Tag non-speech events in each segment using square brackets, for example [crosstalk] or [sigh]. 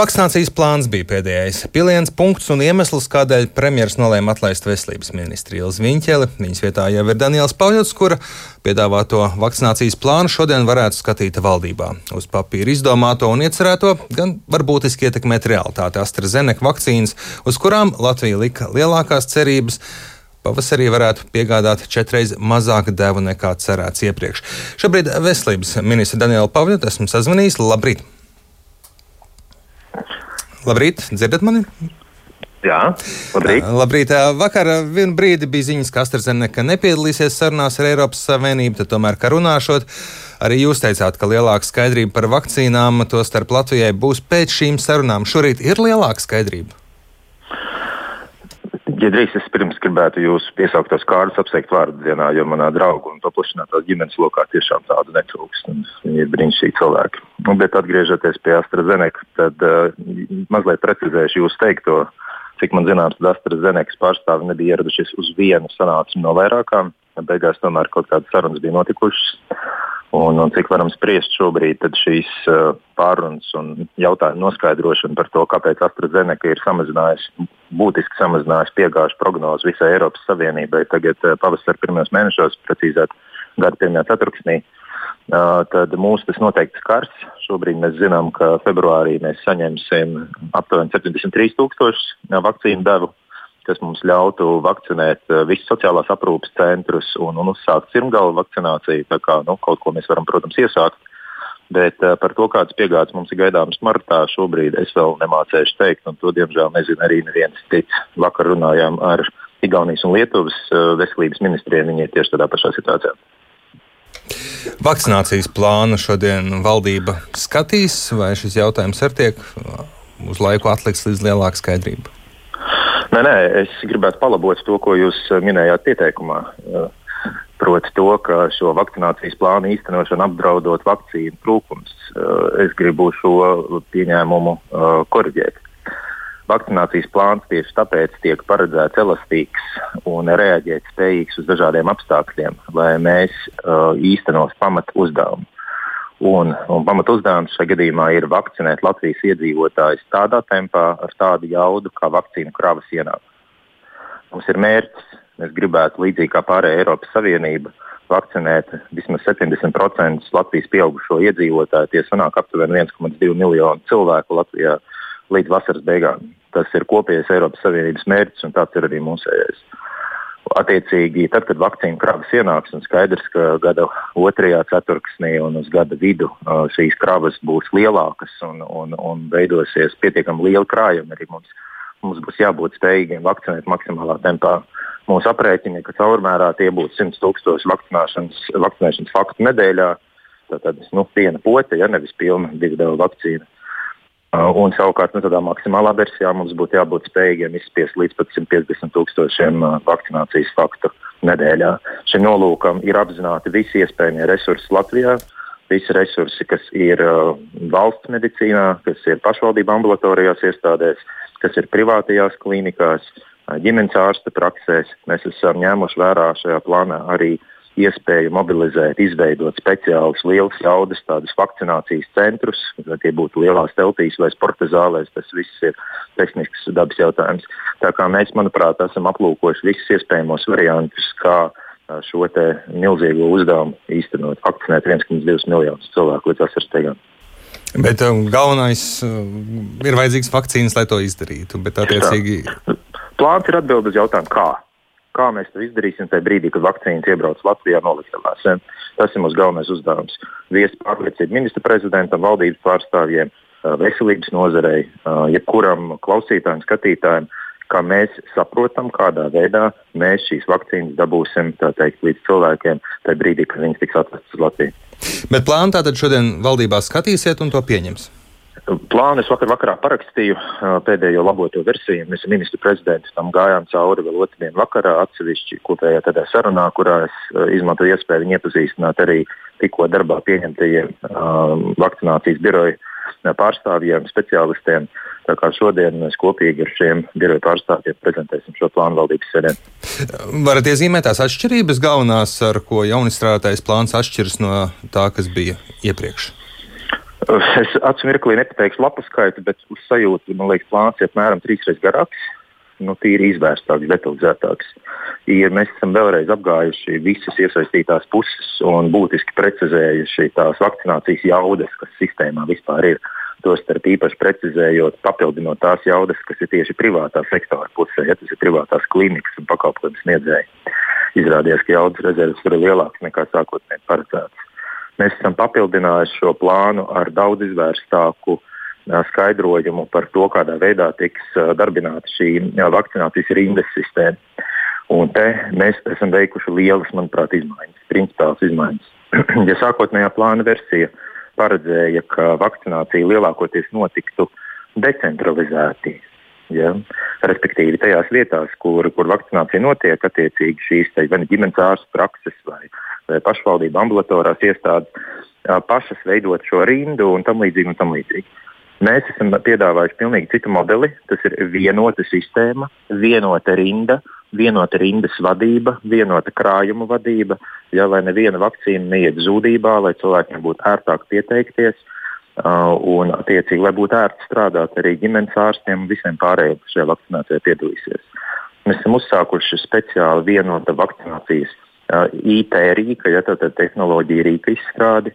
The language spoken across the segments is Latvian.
Vakcinācijas plāns bija pēdējais piliens punkts un iemesls, kādēļ premjeras nolēma atlaist veselības ministri Ilzi Viņķeli. Viņas vietā jau ir Daniels Pauļots, kura piedāvāto vakcinācijas plānu šodien varētu skatīt valdībā. Uz papīra izdomāto un iecerēto gan var būtiski ietekmēt realitāti AstraZeneca vakcīnas, uz kurām Latvija lika lielākās cerības pavasarī varētu piegādāt četreiz mazāk devu nekā cerēts iepriekš. Šobrīd veselības ministra Daniela Pavļota esmu sazvanījis. Labrīt! Labrīt, dzirdat mani? Jā, labrīt. labrīt. Vakar vienu brīdi bija ziņas, ka AstraZeneca nepiedalīsies sarunās ar Eiropas Savienību, tad tomēr, ka runāšot, arī jūs teicāt, ka lielāka skaidrība par vakcīnām, to starp Latvijai, būs pēc šīm sarunām. Šorīt ir lielāka skaidrība. Ja drīz es pirms gribētu jūs piesauktos kārdus apsveikt vārdu dienā, jo manā draugu un paplašinātās ģimenes lokā tiešām tādu netrūkst. Viņi ir brīnišķīgi cilvēki. Nu, bet atgriežoties pie AstraZeneca, tad uh, mazliet precizēšu jūs teikto. Cik man zināms, tad AstraZeneca pārstāvi nebija ieradušies uz vienu sanāksmi no vairākām. Beigās tomēr kaut kādas sarunas bija notikušas. Un, un cik varam spriest šobrīd, tad šīs uh, pārunas un jautājumu noskaidrošana par to, kāpēc AstraZeneca ir samazinājusi, būtiski samazinājusi piegāžu prognozi visai Eiropas Savienībai tagad uh, pavasara pirmajos mēnešos, precīzāk gada pirmajā ceturksnī. Uh, tad mūs tas noteikti skars. Šobrīd mēs zinām, ka februārī mēs saņemsim aptuveni 73 tūkstošus vakcīnu devu kas mums ļautu vakcinēt eh, visus sociālās aprūpes centrus un, un uzsākt sirmgalu vakcināciju. Tā kā nu, kaut ko mēs varam, protams, iesākt. Bet uh, par to, kādas piegādes mums ir gaidāmas martā, šobrīd es vēl nemācēšu teikt, un to diemžēl nezina arī neviens cits. Vakar runājām ar Igaunijas un Lietuvas uh, veselības ministriem, viņi ir tieši tādā pašā situācijā. Vakcinācijas plānu šodien valdība skatīs, vai šis jautājums arī tiek uz laiku atlikts līdz lielākai skaidrībai? Nē, nē, es gribētu palabot to, ko jūs eh, minējāt pieteikumā. Eh, proti, to, ka šo vakcinācijas plānu īstenošanu apdraudot vakcīnu trūkums. Eh, es gribu šo pieņēmumu korģēt. Vakcinācijas plāns tieši tāpēc tiek paredzēts elastīgs un reaģēt spējīgs uz dažādiem apstākļiem, lai mēs īstenos pamat uzdevumu. Un, un pamat uzdevums šajā gadījumā ir vakcinēt Latvijas iedzīvotājus tādā tempā, ar tādu jaudu, kā vakcīnu kravas ienāk. Mums ir mērķis, mēs gribētu līdzīgi kā pārējā Eiropas Savienība vakcinēt vismaz 70% Latvijas pieaugušo iedzīvotāju. Tie sanāk aptuveni 1,2 miljonu cilvēku Latvijā līdz vasaras beigām. Tas ir kopējais Eiropas Savienības mērķis un tāds ir arī mūsējais. Attiecīgi, tad, kad vakcīnu kravas ienāks, un skaidrs, ka gada otrajā ceturksnī un uz gada vidu šīs kravas būs lielākas un, un, un veidosies pietiekami liela krājuma, arī mums, mums būs jābūt spējīgiem vakcinēt maksimālā tempā. Mūsu aprēķini, ka caurmērā tie būs 100 tūkstoši vakcinēšanas, vakcinēšanas faktu nedēļā, tad nu, viena pote, ja nevis pilna divu devu vakcīna. Uh, un savukārt, nu, tādā maksimālā versijā mums būtu jābūt spējīgiem izspiest līdz pat 150 tūkstošiem uh, vakcinācijas faktu nedēļā. Šim nolūkam ir apzināti visi iespējamie resursi Latvijā, visi resursi, kas ir uh, valsts medicīnā, kas ir pašvaldību ambulatorijās iestādēs, kas ir privātajās klinikās, ģimenes ārsta praksēs. Mēs esam ņēmuši vērā šajā plānā arī iespēju mobilizēt, izveidot speciālus lielus jaudas tādus vakcinācijas centrus, vai tie būtu lielās teltīs vai sporta zālēs. Tas viss ir tehnisks dabas jautājums. Tā kā mēs, manuprāt, esam aplūkojuši visus iespējamos variantus, kā šo milzīgo uzdevumu īstenot, vakcinēt 1,2 miljonus cilvēku līdz vasaras beigām. Bet um, galvenais uh, ir vajadzīgs vakcīnas, lai to izdarītu. Bet, attiecīgi... Plāns ir atbildēt uz jautājumu, kā kā mēs to izdarīsim tajā brīdī, kad vakcīnas iebrauc Latvijā noliktavās. Tas ir mūsu galvenais uzdevums. Viest pārliecību ministra prezidentam, valdības pārstāvjiem, veselības nozarei, jebkuram klausītājam, skatītājam, kā mēs saprotam, kādā veidā mēs šīs vakcīnas dabūsim teikt, līdz cilvēkiem tajā brīdī, kad viņas tiks atvestas uz Latviju. Bet plānu tātad šodien valdībā skatīsiet un to pieņemsiet. Plānu es vakar vakarā parakstīju pēdējo laboto versiju. Mēs ar ministru prezidentu tam gājām cauri vēl otrdien vakarā atsevišķi kopējā tādā sarunā, kurā es izmantoju iespēju viņu iepazīstināt arī tikko darbā pieņemtajiem um, vakcinācijas biroju pārstāvjiem, speciālistiem. Tā kā šodien mēs kopīgi ar šiem biroju pārstāvjiem prezentēsim šo plānu valdības sēdē. Varat iezīmēt tās atšķirības galvenās, ar ko jaunistrādātais plāns atšķiras no tā, kas bija iepriekš? Es acu mirklī nepateikšu lapu skaitu, bet uz sajūtu man liekas, plāns ir apmēram trīs reizes garāks. Nu, tīri izvērstāks, detalizētāks. Ja mēs esam vēlreiz apgājuši visas iesaistītās puses un būtiski precizējuši tās vakcinācijas jaudas, kas sistēmā vispār ir. Tostarp īpaši precizējot, papildinot tās jaudas, kas ir tieši privātā sektora pusē, ja tas ir privātās klīnikas un pakalpojumu sniedzēji. Izrādījās, ka jaudas rezerves ir lielākas nekā sākotnēji paredzēts. Mēs esam papildinājuši šo plānu ar daudz izvērstāku skaidrojumu par to, kādā veidā tiks darbināta šī vakcinācijas rindas sistēma. Un te mēs esam veikuši lielas, manuprāt, izmaiņas, principālas izmaiņas. [clears throat] ja sākotnējā plāna versija paredzēja, ka vakcinācija lielākoties notiktu decentralizēti, ja, respektīvi tajās vietās, kur, kur vakcinācija notiek, attiecīgi šīs te, vai ģimenes ārstu prakses vai pašvaldību ambulatorās iestādes pašas veidot šo rindu un tam līdzīgi. Un tam līdzīgi. Mēs esam piedāvājuši pilnīgi citu modeli. Tas ir vienota sistēma, vienota rinda, vienota rindas vadība, vienota krājuma vadība. Ja, lai neviena vakcīna neiet zudībā, lai cilvēkiem būtu ērtāk pieteikties uh, un, attiecīgi, lai būtu ērti strādāt arī ģimenes ārstiem un visiem pārējiem, kas šajā vakcinācijā piedalīsies. Mēs esam uzsākuši speciāli vienota vakcinācijas IT rīka, ja tāda tehnoloģija rīka izstrādi,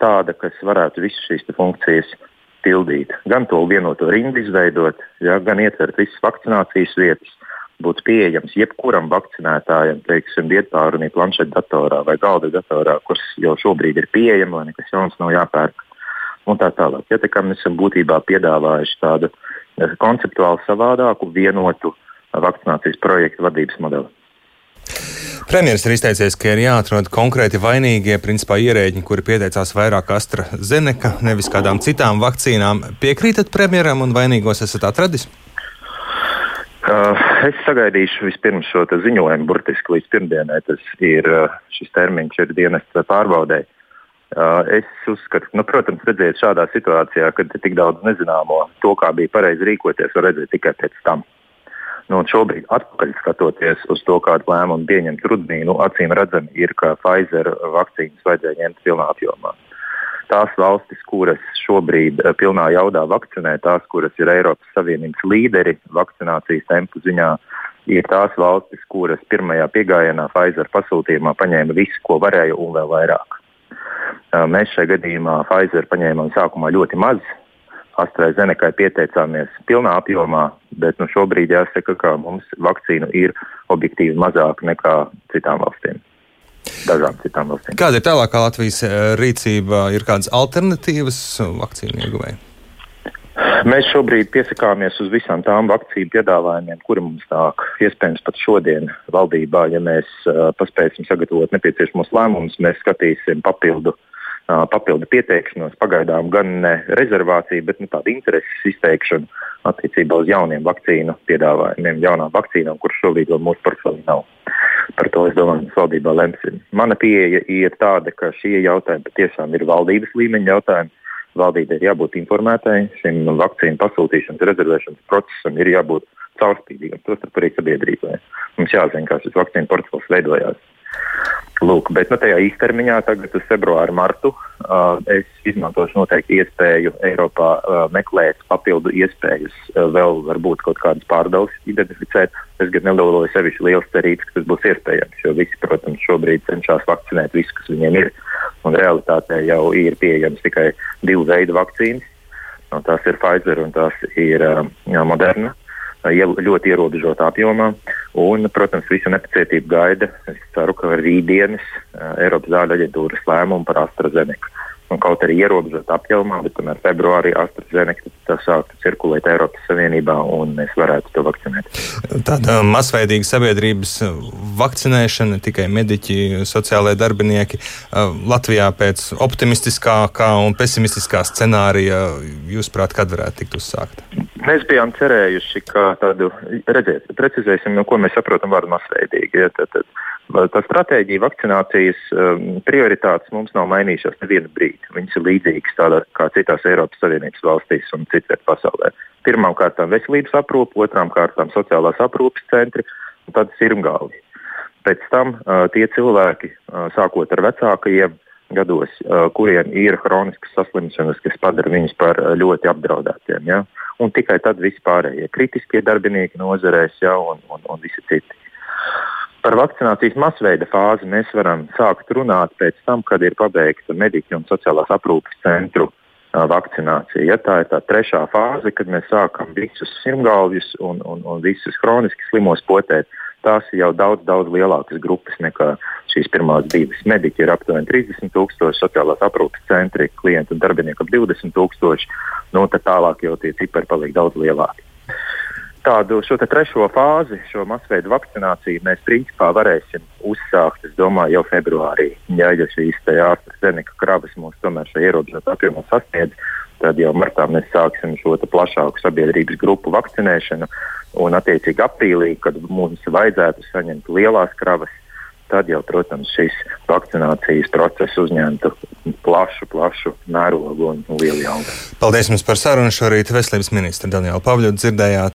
tāda, kas varētu visas šīs funkcijas pildīt. Gan to vienoto rindu izveidot, ja, gan ietvert visas vakcinācijas vietas, būt pieejams jebkuram vakcinētājam, teiksim, vietpārunī, planšetdatorā vai galda datorā, kurš jau šobrīd ir pieejama, lai nekas jauns nav jāpērk. Un tā tālāk. Ja, tā kā mēs esam būtībā piedāvājuši tādu konceptuāli savādāku, vienotu vakcinācijas projektu vadības modeli. Premjerministrs ir izteicies, ka ir jāatrod konkrēti vainīgie, principā ierēģi, kuri pieteicās vairāk AstraZeneca, nevis kādām citām vakcīnām. Piekrītat premjeram un vainīgos esat atradis? Uh, es sagaidīšu vispirms šo ziņojumu, burtiski līdz pirmdienai. Tas ir uh, šis termiņš, ir dienas pārbaudē. Uh, es uzskatu, nu, protams, redzēt šādā situācijā, kad ir tik daudz nezināmo, to, kā bija pareizi rīkoties, var redzēt tikai pēc tam. Nu, šobrīd, atpakaļ skatoties uz to, kādu lēmumu pieņemt rudenī, nu, acīm redzami ir, ka Pfizer vakcīnas vajadzēja ņemt pilnā apjomā. Tās valstis, kuras šobrīd eh, pilnā jaudā vakcinē, tās, kuras ir Eiropas Savienības līderi vakcinācijas tempu ziņā, ir tās valstis, kuras pirmajā piegājienā Pfizer pasūtījumā paņēma visu, ko varēja, un vēl vairāk. Eh, mēs šajā gadījumā Pfizer paņēmām sākumā ļoti maz, AstraZenekai pieteicāmies pilnā apjomā, bet nu, šobrīd jāsaka, ka mums vakcīnu ir objektīvi mazāk nekā citām valstīm. Dažām citām valstīm. Kāda ir tālākā Latvijas eh, rīcība? Ir kādas alternatīvas vakcīnu ieguvēji? Mēs šobrīd piesakāmies uz visām tām vakcīnu piedāvājumiem, kuri mums nāk. Iespējams, pat šodien valdībā, ja mēs uh, paspēsim sagatavot nepieciešamos lēmumus, mēs skatīsim papildu uh, papildu pieteikšanos, pagaidām gan ne rezervāciju, bet nu, tādu intereses izteikšanu attiecībā uz jauniem vakcīnu piedāvājumiem, jaunām vakcīnām, kuras šobrīd vēl mūsu portfelī nav. Par to es domāju, mēs valdībā lemsim. Mana pieeja ir tāda, ka šie jautājumi patiešām ir valdības līmeņa jautājumi. Valdībai ir jābūt informētai, šim vakcīnu pasūtīšanas, rezervēšanas procesam ir jābūt caurspīdīgam, tostarp arī sabiedrībai. Mums jāzina, kā šis vakcīnu portfels veidojās. Lūk, bet nu, tajā īstermiņā, tagad uz februāru, martu, uh, es izmantošu noteikti iespēju Eiropā uh, meklēt papildu iespējas, uh, vēl varbūt kaut kādas pārdales identificēt. Es gan nelieloju sevišķi liels cerības, ka tas būs iespējams, jo visi, protams, šobrīd cenšas vakcinēt visu, kas viņiem ir. Un realitātē jau ir pieejams tikai divu veidu vakcīnas. No, tās ir Pfizer un tās ir uh, Moderna ļoti ierobežotā apjomā. Un, protams, visu nepacietību gaida. Es ceru, ka rītdienas Eiropas zāļu aģentūras lēmumu par AstraZeneca un kaut arī ierobežot apjomā, bet tomēr februārī AstraZeneca tas sāktu cirkulēt Eiropas Savienībā un mēs varētu to vakcinēt. Tāda masveidīga sabiedrības vakcinēšana, tikai mediķi, sociālai darbinieki. Latvijā pēc optimistiskākā un pesimistiskā scenārija, jūsuprāt, kad varētu tikt uzsākta? Mēs bijām cerējuši, ka tādu, redziet, precizēsim, no ko mēs saprotam vārdu masveidīgi. Ja, tad, tad, Tā stratēģija vakcinācijas um, prioritātes mums nav mainījušās nevienu brīdi. Viņas ir līdzīgas tādās kā citās Eiropas Savienības valstīs un citviet pasaulē. Pirmkārt, veselības aprūpe, otrām kārtām sociālās aprūpes centri un tad sirmgalvi. Pēc tam uh, tie cilvēki, uh, sākot ar vecākajiem, gados, kuriem ir hroniskas saslimšanas, kas padara viņus par ļoti apdraudētiem. Ja? Un tikai tad vispārējie kritiskie darbinieki nozarēs ja? un, un, un visi citi. Par vakcinācijas masveida fāzi mēs varam sākt runāt pēc tam, kad ir pabeigta mediķu un sociālās aprūpes centru vakcinācija. Ja tā ir tā trešā fāze, kad mēs sākam visus sirmgalvjus un, un, un visus hroniski slimos potēt, tās ir jau daudz, daudz lielākas grupas nekā šīs pirmās divas. Mediķi ir aptuveni 30 tūkstoši, sociālās aprūpes centri, klientu un darbinieku ap 20 tūkstoši. Nu, tad tālāk jau tie cipari paliek daudz lielāki tādu šo trešo fāzi, šo masveidu vakcināciju mēs principā varēsim uzsākt, es domāju, jau februārī. Ja, ja šīs AstraZeneca kravas mums tomēr šajā ierobežotā apjomā sasniedz, tad jau martā mēs sāksim šo plašāku sabiedrības grupu vakcinēšanu. Un, attiecīgi, aprīlī, kad mums vajadzētu saņemt lielās kravas, tad jau, protams, šis vakcinācijas process uzņemtu plašu, plašu mērogu un lielu jaudu. Paldies jums par sarunu šorīt. Veselības ministra Daniela Pavļotu dzirdējāt.